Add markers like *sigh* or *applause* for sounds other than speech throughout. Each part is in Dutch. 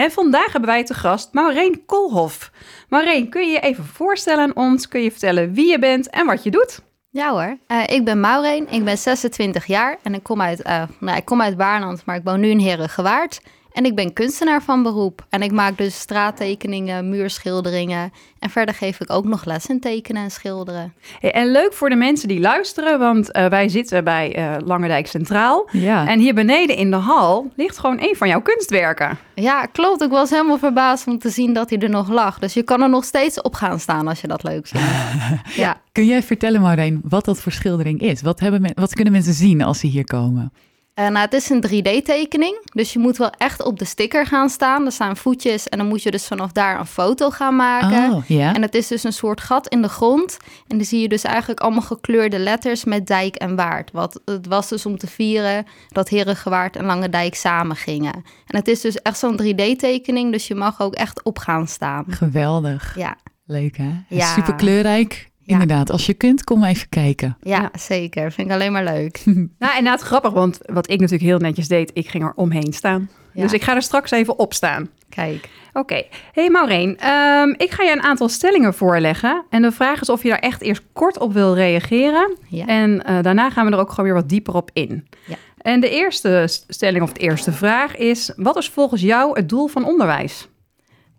En vandaag hebben wij te gast Maureen Koolhof. Maureen, kun je je even voorstellen aan ons? Kun je vertellen wie je bent en wat je doet? Ja hoor, Eh, ik ben Maureen, ik ben 26 jaar en ik kom uit, eh, nou, ik kom uit Waarland, maar ik woon nu in Herengewaard. En ik ben kunstenaar van beroep en ik maak dus straattekeningen, muurschilderingen. En verder geef ik ook nog les in tekenen en schilderen. Hey, en leuk voor de mensen die luisteren, want eh, wij zitten bij eh Langerdijk Centraal. Ja. En hier beneden in de hal ligt gewoon een van jouw kunstwerken. Ja, klopt. Ik was helemaal verbaasd om te zien dat hij er nog lag. Dus je kan er nog steeds op gaan staan als je dat leuk vindt. *laughs* ja. Kun jij vertellen, Maureen, wat dat voor schildering is? Wat, hebben men, wat kunnen mensen zien als ze hier komen? Eh, nou, het is een 3D-tekening, dus je moet wel echt op de sticker gaan staan. Er staan voetjes en dan moet je dus vanaf daar een foto gaan maken. Oh. En het is dus een soort gat in de grond. En dan zie je dus eigenlijk allemaal gekleurde letters met dijk en waard. Wat het was dus om te vieren dat Herengewaard en Lange Dijk samen gingen. En het is dus echt zo'n 3D-tekening, dus je mag ook echt op gaan staan. Geweldig. Ja, Leuk, hè? Ja. Super kleurrijk. Ja. Inderdaad, als je kunt, kom even kijken. ja, zeker. Vind ik alleen maar leuk. *laughs* Nou, inderdaad grappig, want wat ik natuurlijk heel netjes deed, ik ging er omheen staan. Ja. Dus ik ga er straks even op staan. Kijk. Oké. Hey Maureen, ehm, ik ga je een aantal stellingen voorleggen. En de vraag is of je daar echt eerst kort op wil reageren. Ja. En eh, daarna gaan we er ook gewoon weer wat dieper op in. Ja. En de eerste stelling of de eerste vraag is... wat is volgens jou het doel van onderwijs?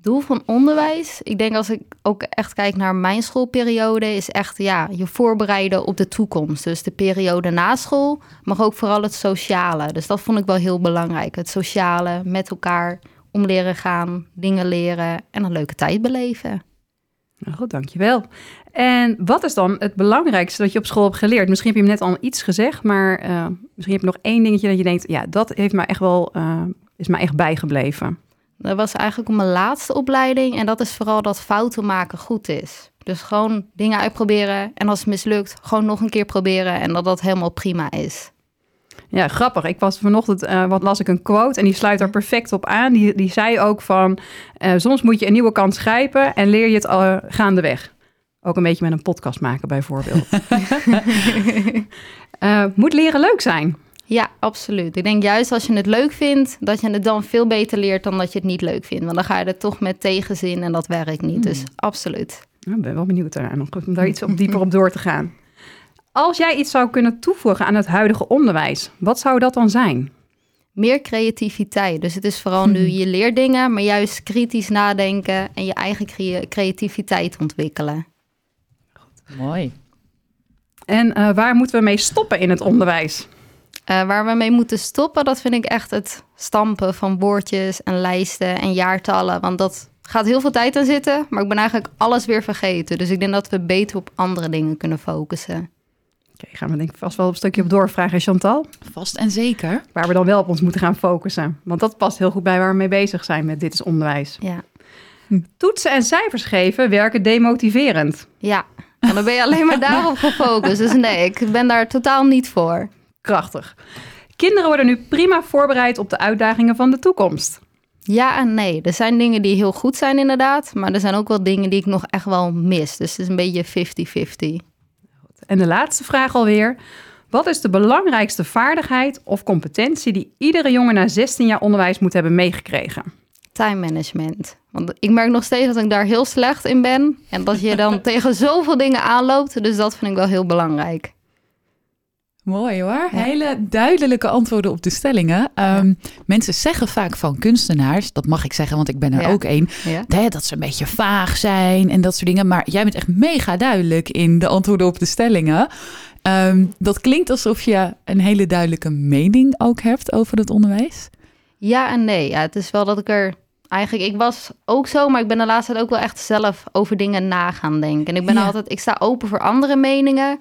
Doel van onderwijs, ik denk als ik ook echt kijk naar mijn schoolperiode, is echt ja, je voorbereiden op de toekomst. Dus de periode na school, maar ook vooral het sociale. Dus dat vond ik wel heel belangrijk. Het sociale, met elkaar om leren gaan, dingen leren en een leuke tijd beleven. Nou goed, dankjewel. En wat is dan het belangrijkste dat je op school hebt geleerd? Misschien heb je hem net al iets gezegd, maar eh, misschien heb je nog één dingetje dat je denkt... ja, dat heeft me echt wel, eh, is me echt bijgebleven. Dat was eigenlijk mijn laatste opleiding en dat is vooral dat fouten maken goed is. Dus gewoon dingen uitproberen en als het mislukt, gewoon nog een keer proberen en dat dat helemaal prima is. Ja, grappig. Ik was vanochtend, eh, wat las ik een quote en die sluit daar perfect op aan. Die, die zei ook van, eh, soms moet je een nieuwe kans grijpen en leer je het uh, gaandeweg. Ook een beetje met een podcast maken bijvoorbeeld. uh, *laughs* moet leren leuk zijn. Ja, absoluut. Ik denk juist als je het leuk vindt, dat je het dan veel beter leert dan dat je het niet leuk vindt. Want dan ga je er toch met tegenzin en dat werkt niet. Dus absoluut. Ik ben wel benieuwd daar nog om daar iets op dieper op door te gaan. Als jij iets zou kunnen toevoegen aan het huidige onderwijs, wat zou dat dan zijn? Meer creativiteit. Dus het is vooral nu je leert dingen, maar juist kritisch nadenken en je eigen crea creativiteit ontwikkelen. Mooi. En uh, waar moeten we mee stoppen in het onderwijs? Uh, waar we mee moeten stoppen, dat vind ik echt het stampen van woordjes en lijsten en jaartallen. Want dat gaat heel veel tijd aan zitten, maar ik ben eigenlijk alles weer vergeten. Dus ik denk dat we beter op andere dingen kunnen focussen. Oké, okay, gaan we denk ik vast wel een stukje op doorvragen, Chantal. Vast en zeker. Waar we dan wel op ons moeten gaan focussen. Want dat past heel goed bij waar we mee bezig zijn met Dit is Onderwijs. Ja. Toetsen en cijfers geven werken demotiverend. Ja, en dan ben je alleen maar daarop gefocust. Dus nee, ik ben daar totaal niet voor. Krachtig. Kinderen worden nu prima voorbereid op de uitdagingen van de toekomst. Ja en nee. Er zijn dingen die heel goed zijn inderdaad. Maar er zijn ook wel dingen die ik nog echt wel mis. Dus het is een beetje 50-50. En de laatste vraag alweer. Wat is de belangrijkste vaardigheid of competentie die iedere jongen na 16 jaar onderwijs moet hebben meegekregen? Time management. Want ik merk nog steeds dat ik daar heel slecht in ben. En dat je dan *laughs* tegen zoveel dingen aanloopt. Dus dat vind ik wel heel belangrijk. Mooi hoor. Hele duidelijke antwoorden op de stellingen. Um, Mensen zeggen vaak van kunstenaars, dat mag ik zeggen, want ik ben er Ja. ook een, Ja. dat ze een beetje vaag zijn en dat soort dingen. Maar jij bent echt mega duidelijk in de antwoorden op de stellingen. Um, dat klinkt alsof je een hele duidelijke mening ook hebt over het onderwijs. Ja en nee. Ja, het is wel dat ik er eigenlijk... Ik was ook zo, maar ik ben de laatste tijd ook wel echt zelf over dingen na gaan denken. En ik ben altijd... Ik sta open voor andere meningen.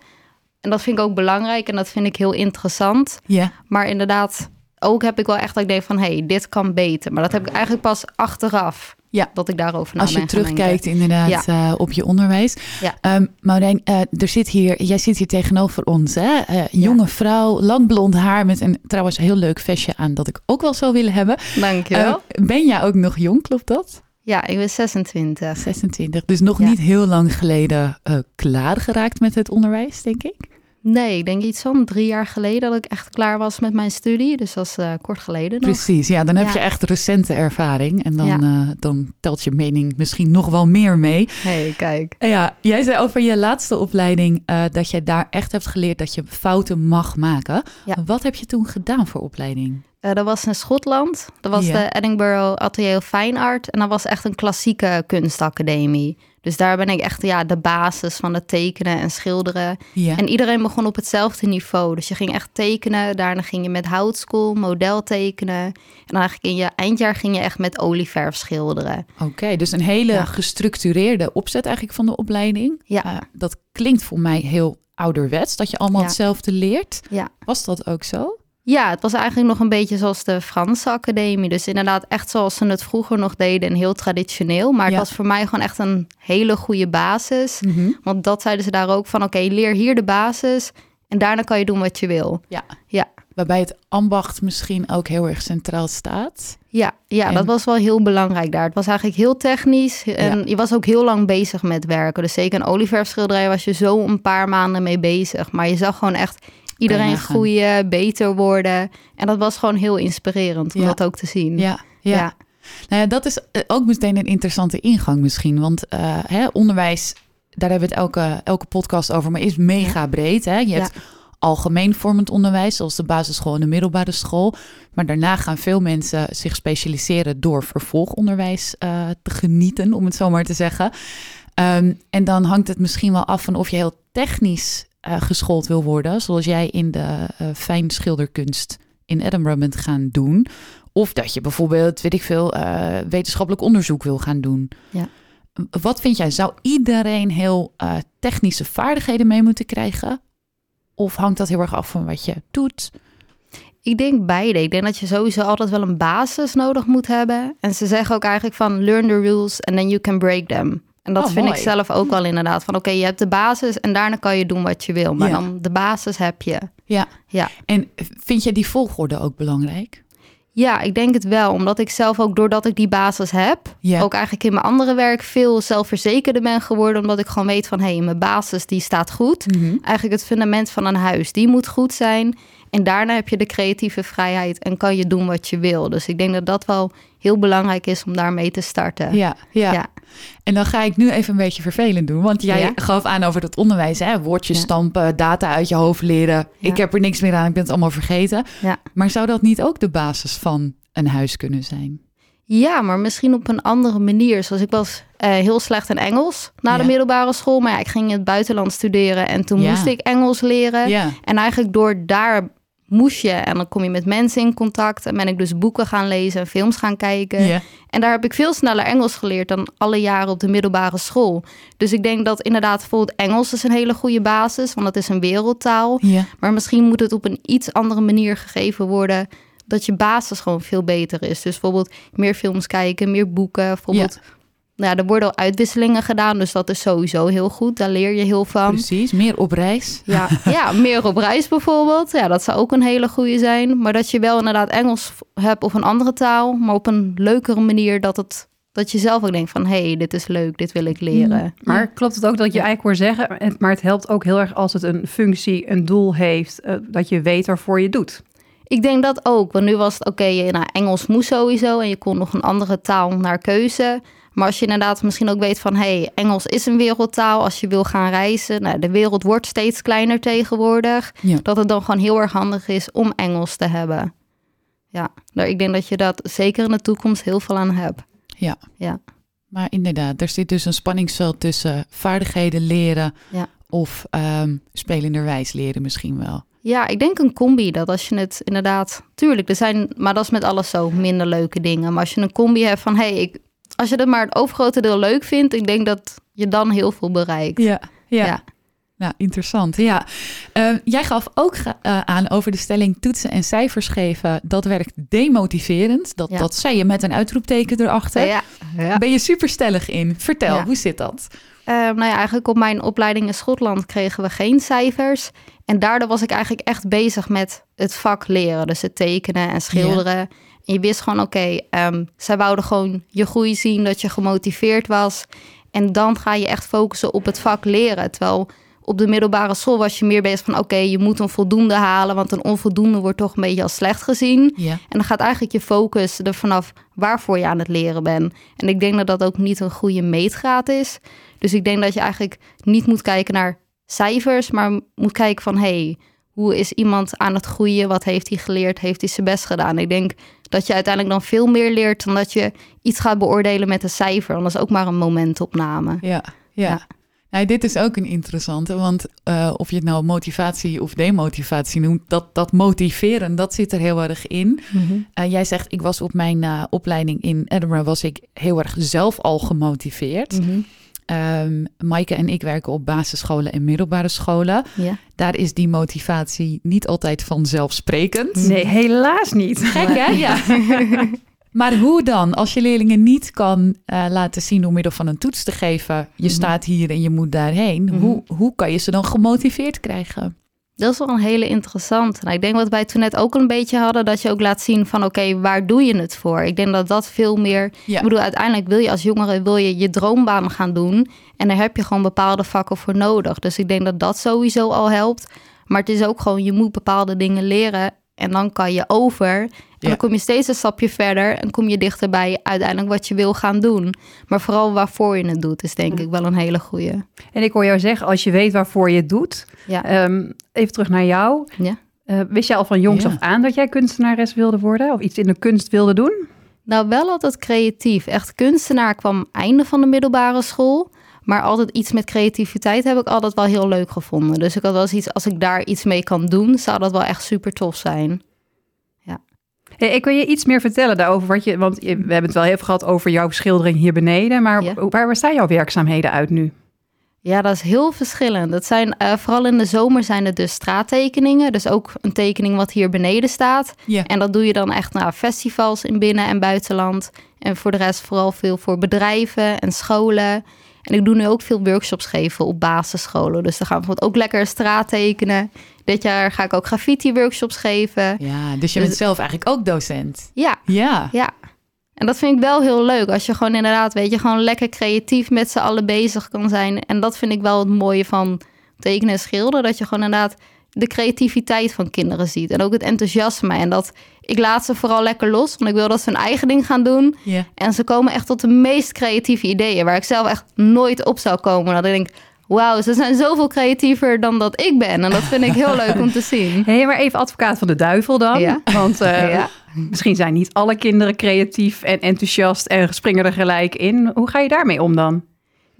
En dat vind ik ook belangrijk en dat vind ik heel interessant. Ja. Maar inderdaad, ook heb ik wel echt dat ik denk van... hé, hey, dit kan beter. Maar dat heb ik eigenlijk pas achteraf. ja. dat ik daarover na Als je terugkijkt inderdaad uh, op je onderwijs. Ja. Um, Maureen, uh, er zit hier, jij zit hier tegenover ons. Hè? Uh, jonge vrouw, lang blond haar met een trouwens heel leuk vestje aan dat ik ook wel zou willen hebben. Dank je wel. ben jij ook nog jong, klopt dat? Ja, ik ben 26. 26, dus nog niet heel lang geleden klaar geraakt met het onderwijs, denk ik. Nee, ik denk iets van drie jaar geleden dat ik echt klaar was met mijn studie. Dus dat is uh, kort geleden nog. Precies, ja. Dan heb je echt recente ervaring. En dan, ja. uh, dan telt je mening misschien nog wel meer mee. hey, kijk. Ja, jij zei over je laatste opleiding uh, dat je daar echt hebt geleerd dat je fouten mag maken. Ja. Wat heb je toen gedaan voor opleiding? Uh, dat was in Schotland. Dat was de Edinburgh Atelier of Fine Art. En dat was echt een klassieke kunstacademie. Dus daar ben ik echt ja, de basis van het tekenen en schilderen. Ja. En iedereen begon op hetzelfde niveau. Dus je ging echt tekenen. Daarna ging je met houtschool, model tekenen. En dan eigenlijk in je eindjaar ging je echt met olieverf schilderen. Oké, dus een hele Ja. gestructureerde opzet eigenlijk van de opleiding. Ja. Uh, dat klinkt voor mij heel ouderwets, dat je allemaal Ja. hetzelfde leert. Ja. Was dat ook zo? Ja, het was eigenlijk nog een beetje zoals de Franse academie. Dus inderdaad echt zoals ze het vroeger nog deden en heel traditioneel. Maar het was voor mij gewoon echt een hele goede basis. Want dat zeiden ze daar ook van, oké, leer hier de basis en daarna kan je doen wat je wil. Ja. Ja. Waarbij het ambacht misschien ook heel erg centraal staat. Ja, ja En- dat was wel heel belangrijk daar. Het was eigenlijk heel technisch en Ja. je was ook heel lang bezig met werken. Dus zeker een olieverfschilderij was je zo een paar maanden mee bezig. Maar je zag gewoon echt iedereen groeien, beter worden. En dat was gewoon heel inspirerend om Ja. dat ook te zien. Ja, ja. Ja. Nou ja, dat is eh, ook meteen een interessante ingang misschien. Want eh, hè, onderwijs, daar hebben we het elke, elke podcast over, maar is mega breed. Hè? Je hebt algemeen vormend onderwijs, zoals de basisschool en de middelbare school. Maar daarna gaan veel mensen zich specialiseren door vervolgonderwijs eh, te genieten, om het zo maar te zeggen. Ehm, en dan hangt het misschien wel af van of je heel technisch eh, geschoold wil worden, zoals jij in de eh fijnschilderkunst in Edinburgh bent gaan doen. Of dat je bijvoorbeeld, weet ik veel, eh, wetenschappelijk onderzoek wil gaan doen. Ja. Wat vind jij? Zou iedereen heel technische vaardigheden mee moeten krijgen? Of hangt dat heel erg af van wat je doet? Ik denk beide. Ik denk dat je sowieso altijd wel een basis nodig moet hebben. En ze zeggen ook eigenlijk van learn the rules and then you can break them. En dat Oh, vind mooi. ik zelf ook wel inderdaad. Van oké, je hebt de basis en daarna kan je doen wat je wil. Maar Ja. dan de basis heb je. Ja. Ja. En vind jij die volgorde ook belangrijk? Ja, ik denk het wel. Omdat ik zelf ook, doordat ik die basis heb... Ja. ook eigenlijk in mijn andere werk veel zelfverzekerder ben geworden. Omdat ik gewoon weet van, hé, hey, mijn basis die staat goed. Mhm. Eigenlijk het fundament van een huis, die moet goed zijn. En daarna heb je de creatieve vrijheid en kan je doen wat je wil. Dus ik denk dat dat wel heel belangrijk is om daarmee te starten. Ja, ja. Ja. En dan ga ik nu even een beetje vervelend doen. Want jij Ja. gaf aan over het onderwijs. Hè? Woordjes Ja. stampen, data uit je hoofd leren. Ja. Ik heb er niks meer aan, ik ben het allemaal vergeten. Maar zou dat niet ook de basis van een huis kunnen zijn? Ja, maar misschien op een andere manier. Zoals ik was eh, heel slecht in Engels na de Ja. middelbare school. Maar ja, ik ging in het buitenland studeren en toen Ja. moest ik Engels leren. Ja. En eigenlijk door daar moest je en dan kom je met mensen in contact. En ben ik dus boeken gaan lezen en films gaan kijken. En daar heb ik veel sneller Engels geleerd dan alle jaren op de middelbare school. Dus ik denk dat inderdaad bijvoorbeeld Engels is een hele goede basis, want het is een wereldtaal. Maar misschien moet het op een iets andere manier gegeven worden, dat je basis gewoon veel beter is. Dus bijvoorbeeld meer films kijken, meer boeken. Bijvoorbeeld, nou ja, er worden al uitwisselingen gedaan, dus dat is sowieso heel goed. Daar leer je heel van. Precies, meer op reis. Ja, *laughs* ja, meer op reis bijvoorbeeld. Ja, dat zou ook een hele goede zijn. Maar dat je wel inderdaad Engels hebt of een andere taal, maar op een leukere manier dat het dat je zelf ook denkt van hé, hey, dit is leuk, dit wil ik leren. Maar klopt het ook dat je eigenlijk hoort zeggen, het- maar het helpt ook heel erg als het een functie, een doel heeft, eh, dat je weet waarvoor je doet. Ik denk dat ook, want nu was het oké, je nou, Engels moest sowieso en je kon nog een andere taal naar keuze. Maar als je inderdaad misschien ook weet van hé, hey, Engels is een wereldtaal als je wil gaan reizen. Nou, de wereld wordt steeds kleiner tegenwoordig. Ja. Dat het dan gewoon heel erg handig is om Engels te hebben. Ja, nou, ik denk dat je dat zeker in de toekomst heel veel aan hebt. Ja. Ja. Maar inderdaad, er zit dus een spanningsveld tussen vaardigheden leren Ja. of ehm spelenderwijs leren misschien wel. Ja, ik denk een combi. Dat als je het inderdaad... Tuurlijk, er zijn... Maar dat is met alles zo. Minder leuke dingen. Maar als je een combi hebt van... hey, ik, als je het maar het overgrote deel leuk vindt... ik denk dat je dan heel veel bereikt. Ja, ja. Ja. Nou, interessant. Ja, uh, jij gaf ook uh, aan over de stelling toetsen en cijfers geven. Dat werkt demotiverend. Dat, ja. dat zei je met een uitroepteken erachter. Ja, ja. Ben je superstellig in? Vertel, hoe zit dat? Uh, nou ja, eigenlijk op mijn opleiding in Schotland kregen we geen cijfers. En daardoor was ik eigenlijk echt bezig met het vak leren. Dus het tekenen en schilderen. En je wist gewoon, oké, okay, um, zij wouden gewoon je groei zien, dat je gemotiveerd was. En dan ga je echt focussen op het vak leren. Terwijl op de middelbare school was je meer bezig van... oké, je moet een voldoende halen... want een onvoldoende wordt toch een beetje als slecht gezien. Ja. En dan gaat eigenlijk je focus er vanaf waarvoor je aan het leren bent. En ik denk dat dat ook niet een goede meetgraad is. Dus ik denk dat je eigenlijk niet moet kijken naar cijfers... maar moet kijken van... hey, hoe is iemand aan het groeien? Wat heeft hij geleerd? Heeft hij zijn best gedaan? Ik denk dat je uiteindelijk dan veel meer leert... dan dat je iets gaat beoordelen met een cijfer. Want dat is ook maar een momentopname. ja. ja. ja. Nou, dit is ook een interessante, want uh, of je het nou motivatie of demotivatie noemt, dat, dat motiveren, dat zit er heel erg in. Mm -hmm. uh, jij zegt, ik was op mijn uh, opleiding in Edinburgh, was ik heel erg zelf al gemotiveerd. Mm -hmm. Um, Maaike en ik werken op basisscholen en middelbare scholen. Ja. Daar is die motivatie niet altijd vanzelfsprekend. Nee, helaas niet. Gek hè? Ja. *laughs* Maar hoe dan? Als je leerlingen niet kan uh, laten zien door middel van een toets te geven, je mm -hmm. staat hier en je moet daarheen, mm -hmm. hoe, hoe kan je ze dan gemotiveerd krijgen? Dat is wel een hele interessante. Nou, ik denk wat wij toen net ook een beetje hadden, dat je ook laat zien van oké, okay, waar doe je het voor? Ik denk dat dat veel meer. Ja. Ik bedoel, uiteindelijk wil je als jongere wil je je droombaan gaan doen. En daar heb je gewoon bepaalde vakken voor nodig. Dus ik denk dat dat sowieso al helpt. Maar het is ook gewoon, je moet bepaalde dingen leren. En dan kan je over. En ja. dan kom je steeds een stapje verder en kom je dichterbij uiteindelijk wat je wil gaan doen. Maar vooral waarvoor je het doet, is denk ik wel een hele goede. En ik hoor jou zeggen, als je weet waarvoor je het doet. Ja. Um, even terug naar jou. Ja. Uh, wist jij al van jongs af aan dat jij kunstenares wilde worden? Of iets in de kunst wilde doen? Nou, wel altijd creatief. Echt kunstenaar kwam einde van de middelbare school. Maar altijd iets met creativiteit heb ik altijd wel heel leuk gevonden. Dus ik had wel eens iets, als ik daar iets mee kan doen, zou dat wel echt super tof zijn. Hey, ik wil je iets meer vertellen daarover. Wat je, want we hebben het wel heel veel gehad over jouw schildering hier beneden. Maar ja. waar bestaan jouw werkzaamheden uit nu? Ja, dat is heel verschillend. Dat zijn uh, vooral in de zomer zijn het dus straattekeningen. Dus ook een tekening wat hier beneden staat. En dat doe je dan echt naar festivals in binnen- en buitenland. En voor de rest vooral veel voor bedrijven en scholen. En ik doe nu ook veel workshops geven op basisscholen. Dus dan gaan we bijvoorbeeld ook lekker straat tekenen. Dit jaar ga ik ook graffiti-workshops geven. Ja, dus je bent dus, zelf eigenlijk ook docent. Ja. Ja. Ja. En dat vind ik wel heel leuk. Als je gewoon inderdaad, weet je, gewoon lekker creatief met z'n allen bezig kan zijn. En dat vind ik wel het mooie van tekenen en schilderen. Dat je gewoon inderdaad de creativiteit van kinderen ziet. En ook het enthousiasme. En dat ik laat ze vooral lekker los. Want ik wil dat ze hun eigen ding gaan doen. Yeah. En ze komen echt tot de meest creatieve ideeën. Waar ik zelf echt nooit op zou komen. Dat ik denk, wauw, ze zijn zoveel creatiever dan dat ik ben. En dat vind ik heel leuk om te zien. Hé, *laughs* hey, maar even advocaat van de duivel dan. Ja. Want uh, *laughs* ja. misschien zijn niet alle kinderen creatief en enthousiast en springen er gelijk in. Hoe ga je daarmee om dan?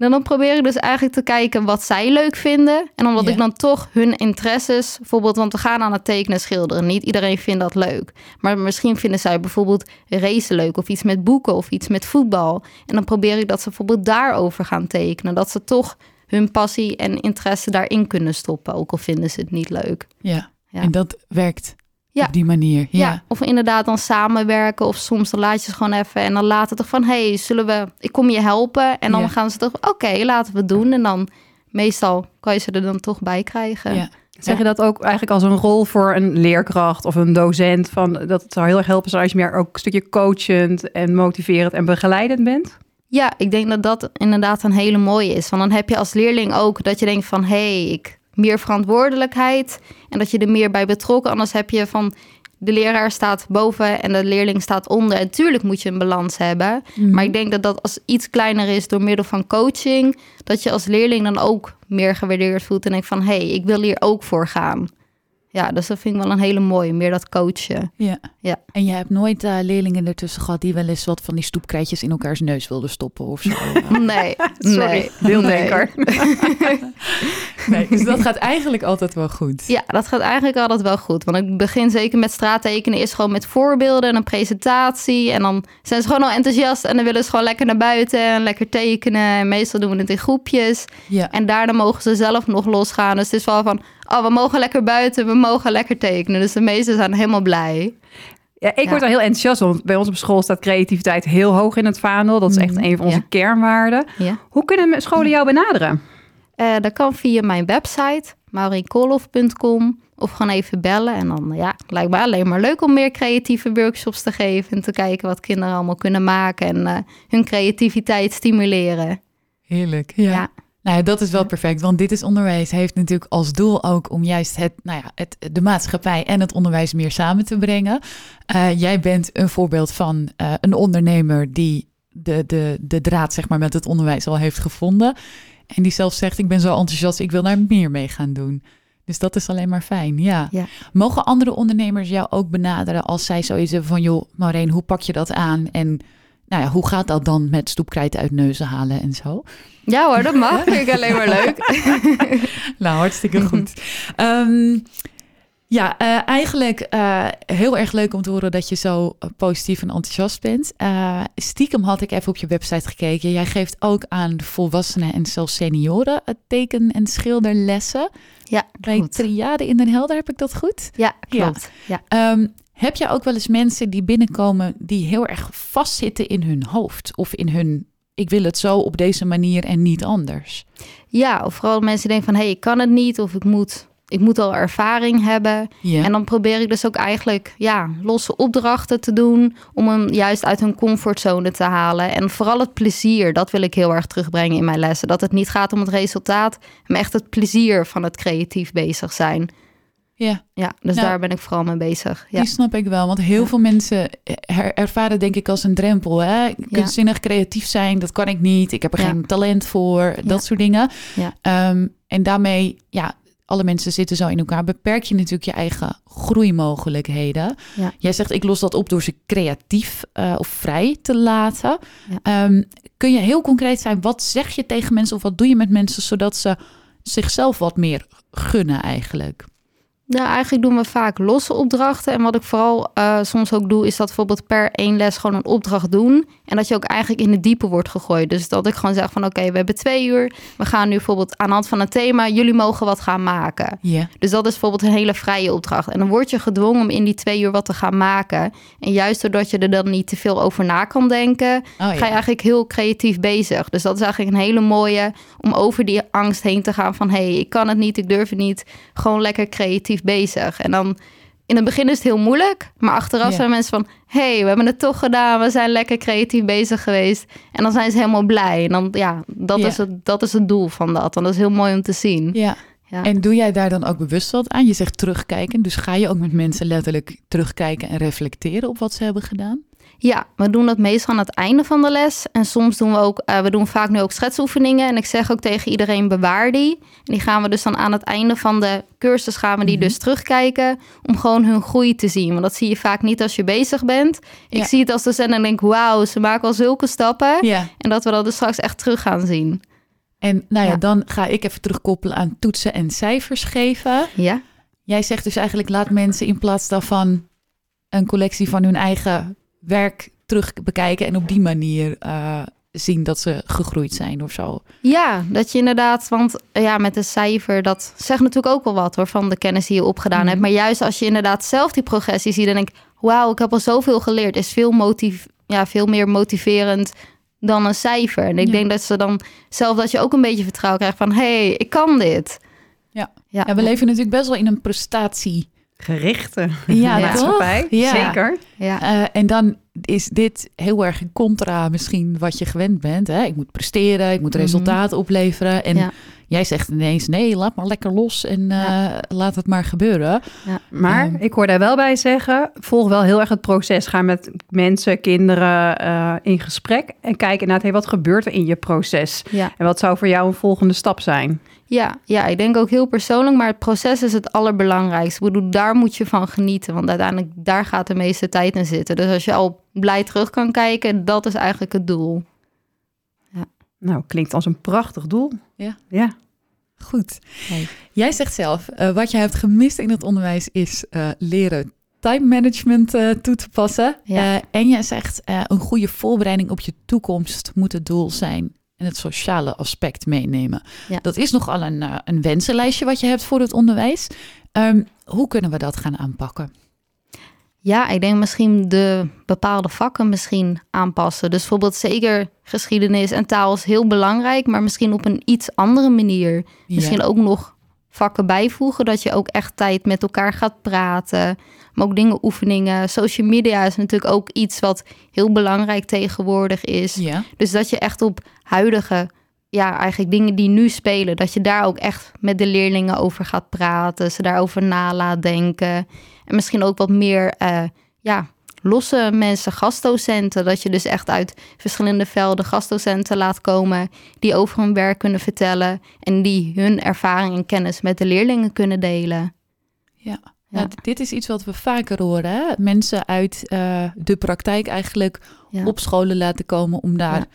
En dan probeer ik dus eigenlijk te kijken wat zij leuk vinden. En omdat ja. ik dan toch hun interesses, bijvoorbeeld, want we gaan aan het tekenen en schilderen. Niet iedereen vindt dat leuk. Maar misschien vinden zij bijvoorbeeld racen leuk, of iets met boeken, of iets met voetbal. En dan probeer ik dat ze bijvoorbeeld daarover gaan tekenen. Dat ze toch hun passie en interesse daarin kunnen stoppen, ook al vinden ze het niet leuk. Ja, ja. en dat werkt ja. op die manier. Ja. ja. of inderdaad dan samenwerken of soms dan laat je ze gewoon even en dan laten toch van, hey, zullen we, ik kom je helpen en dan ja. gaan ze toch, oké, laten we het doen en dan meestal kan je ze er dan toch bij krijgen. Ja. Zeg je dat ook eigenlijk als een rol voor een leerkracht of een docent? Van, dat het zou heel erg helpen zijn als je meer ook een stukje coachend en motiverend en begeleidend bent? Ja, ik denk dat dat inderdaad een hele mooie is. Want dan heb je als leerling ook dat je denkt van... hé, hey, ik meer verantwoordelijkheid en dat je er meer bij betrokken. Anders heb je van de leraar staat boven en de leerling staat onder. En tuurlijk moet je een balans hebben. Mm. Maar ik denk dat dat als iets kleiner is door middel van coaching, dat je als leerling dan ook meer gewaardeerd voelt en denkt van hé, hey, ik wil hier ook voor gaan. Ja, dus dat vind ik wel een hele mooie, meer dat coachen. Ja. Ja. En je hebt nooit uh, leerlingen ertussen gehad die wel eens wat van die stoepkrijtjes in elkaars neus wilden stoppen of zo? *laughs* nee, Sorry, nee. deeldenker. Nee. *laughs* *laughs* nee, dus dat *laughs* gaat eigenlijk altijd wel goed. Ja, dat gaat eigenlijk altijd wel goed. Want ik begin zeker met straattekenen, is gewoon met voorbeelden en een presentatie. En dan zijn ze gewoon al enthousiast en dan willen ze gewoon lekker naar buiten en lekker tekenen. En meestal doen we het in groepjes. Ja. En daarna mogen ze zelf nog losgaan. Dus het is wel van, oh, we mogen lekker buiten, we mogen lekker tekenen. Dus de meesten zijn helemaal blij. Ja, ik Ja. word er heel enthousiast, want bij ons op school staat creativiteit heel hoog in het vaandel. Dat is echt Mhm, een van onze ja. kernwaarden. Ja. Hoe kunnen scholen jou benaderen? Eh, dat kan via mijn website, maurienkolhoff.com. Of gewoon even bellen. En dan, ja, lijkt me alleen maar leuk om meer creatieve workshops te geven. En te kijken wat kinderen allemaal kunnen maken. En eh, hun creativiteit stimuleren. Heerlijk. Ja. Ja. Nou, dat is wel perfect, want dit is onderwijs heeft natuurlijk als doel ook om juist het, nou ja, het, de maatschappij en het onderwijs meer samen te brengen. Eh, jij bent een voorbeeld van een ondernemer die de, de, de draad zeg maar, met het onderwijs al heeft gevonden. En die zelf zegt, ik ben zo enthousiast, ik wil daar meer mee gaan doen. Dus dat is alleen maar fijn, ja. Ja. Mogen andere ondernemers jou ook benaderen als zij zoiets hebben van... joh, Maureen, hoe pak je dat aan? En nou ja, hoe gaat dat dan met stoepkrijt uit neuzen halen en zo? Ja hoor, dat mag. Vind ik alleen maar leuk. *laughs* Nou, hartstikke goed. *laughs* Ehm, ja, eh, eigenlijk eh, heel erg leuk om te horen dat je zo eh, positief en enthousiast bent. Stiekem had ik even op je website gekeken. Jij geeft ook aan volwassenen en zelfs senioren teken- en schilderlessen. Ja, Bij. Triade in Den Helder, heb ik dat goed? Ja, klopt. Ja. Ehm, heb je ook wel eens mensen die binnenkomen die heel erg vastzitten in hun hoofd? Of in hun, ik wil het zo op deze manier en niet anders? ja, of vooral mensen die denken van... hé, hey, ik kan het niet of ik moet, ik moet al ervaring hebben. Ja. En dan probeer ik dus ook eigenlijk ja, losse opdrachten te doen... om hem juist uit hun comfortzone te halen. En vooral het plezier, dat wil ik heel erg terugbrengen in mijn lessen. Dat het niet gaat om het resultaat, maar echt het plezier van het creatief bezig zijn. ja. Ja, dus Nou, daar ben ik vooral mee bezig. Ja. Die snap ik wel, want heel Ja. veel mensen ervaren denk ik als een drempel. Hè? Kunstzinnig creatief zijn, dat kan ik niet. Ik heb er Ja. geen talent voor, dat Ja. soort dingen. Ja. Ehm, en daarmee, ja, alle mensen zitten zo in elkaar. Beperk je natuurlijk je eigen groeimogelijkheden. Ja. Jij zegt, ik los dat op door ze creatief eh, of vrij te laten. Ja. Ehm, kun je heel concreet zijn, wat zeg je tegen mensen of wat doe je met mensen... zodat ze zichzelf wat meer gunnen eigenlijk? Ja, eigenlijk doen we vaak losse opdrachten. En wat ik vooral eh, soms ook doe, is dat bijvoorbeeld per één les gewoon een opdracht doen. En dat je ook eigenlijk in het diepe wordt gegooid. Dus dat ik gewoon zeg van oké, we hebben twee uur. We gaan nu bijvoorbeeld aan de hand van een thema, jullie mogen wat gaan maken. Ja. Dus dat is bijvoorbeeld een hele vrije opdracht. En dan word je gedwongen om in die twee uur wat te gaan maken. En juist doordat je er dan niet te veel over na kan denken, Oh, ga je eigenlijk heel creatief bezig. Dus dat is eigenlijk een hele mooie om over die angst heen te gaan van hé, hey, ik kan het niet, ik durf het niet. Gewoon lekker creatief bezig. En dan in het begin is het heel moeilijk, maar achteraf Ja. zijn mensen van hé, hey, we hebben het toch gedaan, we zijn lekker creatief bezig geweest. En dan zijn ze helemaal blij. En dan ja, dat, Ja. Is, het, dat is het doel van dat. En dat is heel mooi om te zien. Ja. Ja. En doe jij daar dan ook bewust wat aan? Je zegt terugkijken, dus ga je ook met mensen letterlijk terugkijken en reflecteren op wat ze hebben gedaan? Ja, we doen dat meestal aan het einde van de les. En soms doen we ook, eh, we doen vaak nu ook schetsoefeningen. En ik zeg ook tegen iedereen, bewaar die. En die gaan we dus dan aan het einde van de cursus gaan we die Mhm. dus terugkijken. Om gewoon hun groei te zien. Want dat zie je vaak niet als je bezig bent. Ja. Ik zie het als docent en denk, wauw, ze maken al zulke stappen. Ja. En dat we dat dus straks echt terug gaan zien. En nou ja, Ja. dan ga ik even terugkoppelen aan toetsen en cijfers geven. Ja, Jij zegt dus eigenlijk laat mensen in plaats daarvan een collectie van hun eigen werk terug bekijken en op die manier eh, zien dat ze gegroeid zijn of zo. Ja, dat je inderdaad, want eh, ja, met een cijfer, dat zegt natuurlijk ook wel wat hoor, van de kennis die je opgedaan Mhm. hebt. Maar juist als je inderdaad zelf die progressie ziet, dan denk ik, wauw, ik heb al zoveel geleerd, is veel, motiv ja, veel meer motiverend dan een cijfer. En ik Ja. denk dat ze dan zelf, dat je ook een beetje vertrouwen krijgt van, hé, hey, ik kan dit. Ja. ja. Ja, we leven natuurlijk best wel in een prestatie. Gerichte Ja, *laughs* maatschappij. Ja. Zeker. Ja. Eh, en dan is dit heel erg in contra misschien wat je gewend bent. Hè? Ik moet presteren, ik moet Mhm. resultaten opleveren. En Ja. jij zegt ineens, nee, laat maar lekker los en eh, laat het maar gebeuren. Maar Ehm. ik hoor daar wel bij zeggen, volg wel heel erg het proces. Ga met mensen, kinderen eh, in gesprek en kijk inderdaad, hey, wat gebeurt er in je proces? Ja. En wat zou voor jou een volgende stap zijn? Ja, ja, ik denk ook heel persoonlijk, maar het proces is het allerbelangrijkste. Ik bedoel, daar moet je van genieten, want uiteindelijk daar gaat de meeste tijd in zitten. Dus als je al blij terug kan kijken, dat is eigenlijk het doel. Nou, klinkt als een prachtig doel. Ja. Ja. Goed. Jij zegt zelf, eh, wat je hebt gemist in het onderwijs is eh, leren time management eh, toe te passen. Ja. Eh, en jij zegt, eh, een goede voorbereiding op je toekomst moet het doel zijn. En het sociale aspect meenemen. Ja. Dat is nogal een, een wensenlijstje wat je hebt voor het onderwijs. Ehm, hoe kunnen we dat gaan aanpakken? Ja, ik denk misschien de bepaalde vakken misschien aanpassen. Dus bijvoorbeeld zeker geschiedenis en taal is heel belangrijk, maar misschien op een iets andere manier. Misschien Ja. ook nog vakken bijvoegen, dat je ook echt tijd met elkaar gaat praten. Maar ook dingen, oefeningen. Social media is natuurlijk ook iets wat heel belangrijk tegenwoordig is. Ja, Dus dat je echt op huidige, ja, eigenlijk dingen die nu spelen, dat je daar ook echt met de leerlingen over gaat praten, ze daarover na laat denken. En misschien ook wat meer, eh, ja, losse mensen, gastdocenten, dat je dus echt uit verschillende velden gastdocenten laat komen die over hun werk kunnen vertellen en die hun ervaring en kennis met de leerlingen kunnen delen. ja. Nou, dit is iets wat we vaker horen. Hè? Mensen uit eh, de praktijk eigenlijk Ja. op scholen laten komen om daar Ja.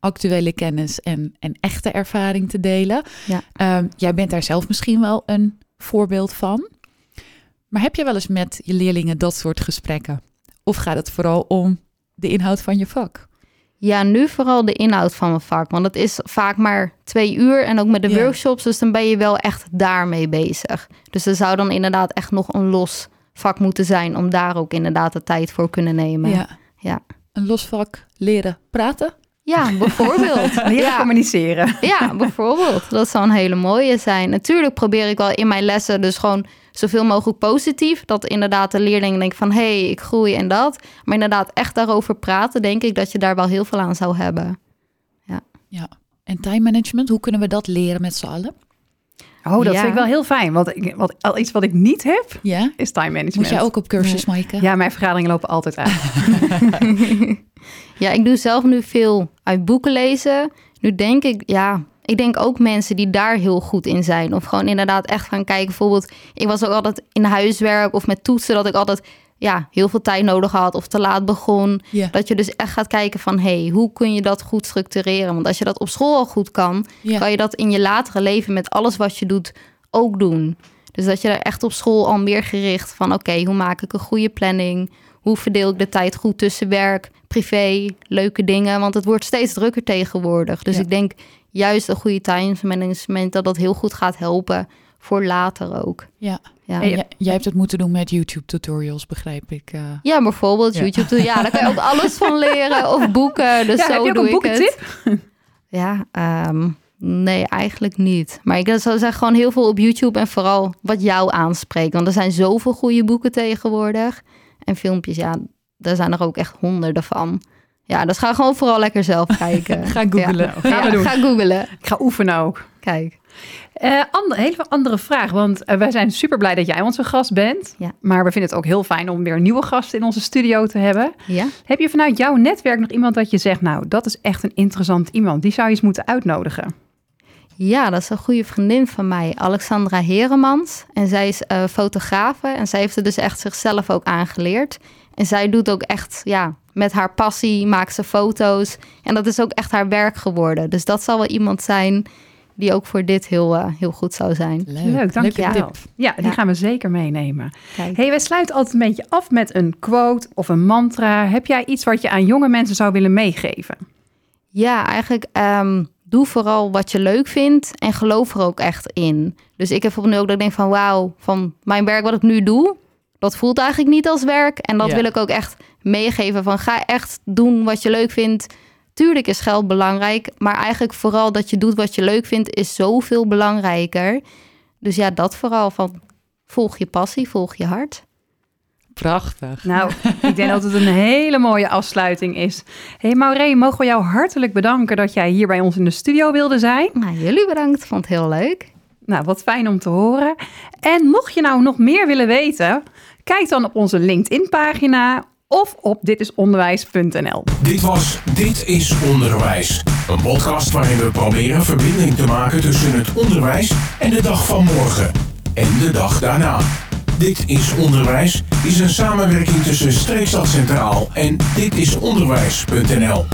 actuele kennis en, en echte ervaring te delen. Ja. Ehm, jij bent daar zelf misschien wel een voorbeeld van. Maar heb je wel eens met je leerlingen dat soort gesprekken? Of gaat het vooral om de inhoud van je vak? Ja, nu vooral de inhoud van mijn vak. Want het is vaak maar twee uur. En ook met de Ja. workshops. Dus dan ben je wel echt daarmee bezig. Dus er zou dan inderdaad echt nog een los vak moeten zijn. Om daar ook inderdaad de tijd voor kunnen nemen. Ja, ja. Een los vak leren praten? *laughs* bijvoorbeeld. Leren ja. communiceren. ja, bijvoorbeeld. Dat zou een hele mooie zijn. Natuurlijk probeer ik wel in mijn lessen dus gewoon zoveel mogelijk positief. Dat inderdaad de leerlingen denken van... hé, hey, ik groei en dat. Maar inderdaad echt daarover praten... denk ik dat je daar wel heel veel aan zou hebben. Ja. En time management, hoe kunnen we dat leren met z'n allen? Oh, dat Ja. vind ik wel heel fijn. Want ik, wat, al iets wat ik niet heb, Ja? is time management. Moet jij ook op cursus, Maaike? Ja, mijn vergaderingen lopen altijd uit. *laughs* Ja, ik doe zelf nu veel uit boeken lezen. Nu denk ik, ja, ik denk ook mensen die daar heel goed in zijn. Of gewoon inderdaad echt gaan kijken. Bijvoorbeeld, ik was ook altijd in huiswerk of met toetsen dat ik altijd ja, heel veel tijd nodig had of te laat begon. Dat je dus echt gaat kijken van, hey, hoe kun je dat goed structureren? Want als je dat op school al goed kan, kan je dat in je latere leven met alles wat je doet ook doen. Dus dat je er echt op school al meer gericht van, oké, hoe maak ik een goede planning? Hoe verdeel ik de tijd goed tussen werk, privé, leuke dingen? Want het wordt steeds drukker tegenwoordig. Dus Ja. ik denk juist een goede time management dat dat heel goed gaat helpen voor later ook. Ja. Ja. Jij, hebt het moeten doen met YouTube tutorials, begrijp ik. eh. Ja, bijvoorbeeld Ja. YouTube. Ja, daar kan je ook alles van leren. Of *laughs* boeken. Dus Ja, zo heb je ook doe een ik het. *laughs* Ja, ehm, nee, eigenlijk niet. Maar ik zou zeggen gewoon heel veel op YouTube en vooral wat jou aanspreekt. Want er zijn zoveel goede boeken tegenwoordig. En filmpjes, ja, daar zijn er ook echt honderden van. Ja, dus ga gewoon vooral lekker zelf *laughs* kijken. Ga. Ja, Gaan we Ja, doen. Ga googlen. Ik ga oefenen ook. Kijk. Eh ander, hele andere vraag, want eh, wij zijn super blij dat jij onze gast bent. Ja. Maar we vinden het ook heel fijn om weer nieuwe gast in onze studio te hebben. Ja. Heb je vanuit jouw netwerk nog iemand dat je zegt, nou, dat is echt een interessant iemand. Die zou je eens moeten uitnodigen. Ja, dat is een goede vriendin van mij, Alexandra Heremans. En zij is eh fotografe en zij heeft het dus echt zichzelf ook aangeleerd. En zij doet ook echt, ja, met haar passie maakt ze foto's. En dat is ook echt haar werk geworden. Dus dat zal wel iemand zijn die ook voor dit heel, eh, heel goed zou zijn. Leuk, Leuk, dank Leuke je wel. tip. Ja, die Ja. gaan we zeker meenemen. Kijk. hey, wij sluiten altijd een beetje af met een quote of een mantra. Heb jij iets wat je aan jonge mensen zou willen meegeven? Ja, eigenlijk ehm, doe vooral wat je leuk vindt en geloof er ook echt in. Dus ik heb bijvoorbeeld nu ook dat ik denk van wauw, van mijn werk wat ik nu doe, dat voelt eigenlijk niet als werk. En dat Ja. wil ik ook echt meegeven van ga echt doen wat je leuk vindt. Tuurlijk is geld belangrijk, maar eigenlijk vooral dat je doet wat je leuk vindt is zoveel belangrijker. Dus ja, dat vooral van volg je passie, volg je hart. Prachtig. Nou, ik denk dat het een hele mooie afsluiting is. hey Maureen, mogen we jou hartelijk bedanken dat jij hier bij ons in de studio wilde zijn. Nou, jullie bedankt. Vond het heel leuk. Nou, wat fijn om te horen. En mocht je nou nog meer willen weten, kijk dan op onze LinkedIn-pagina of op ditisonderwijs.nl. Dit was Dit is Onderwijs. Een podcast waarin we proberen verbinding te maken tussen het onderwijs en de dag van morgen. En de dag daarna. Dit is Onderwijs is een samenwerking tussen Streekstad Centraal en ditisonderwijs.nl.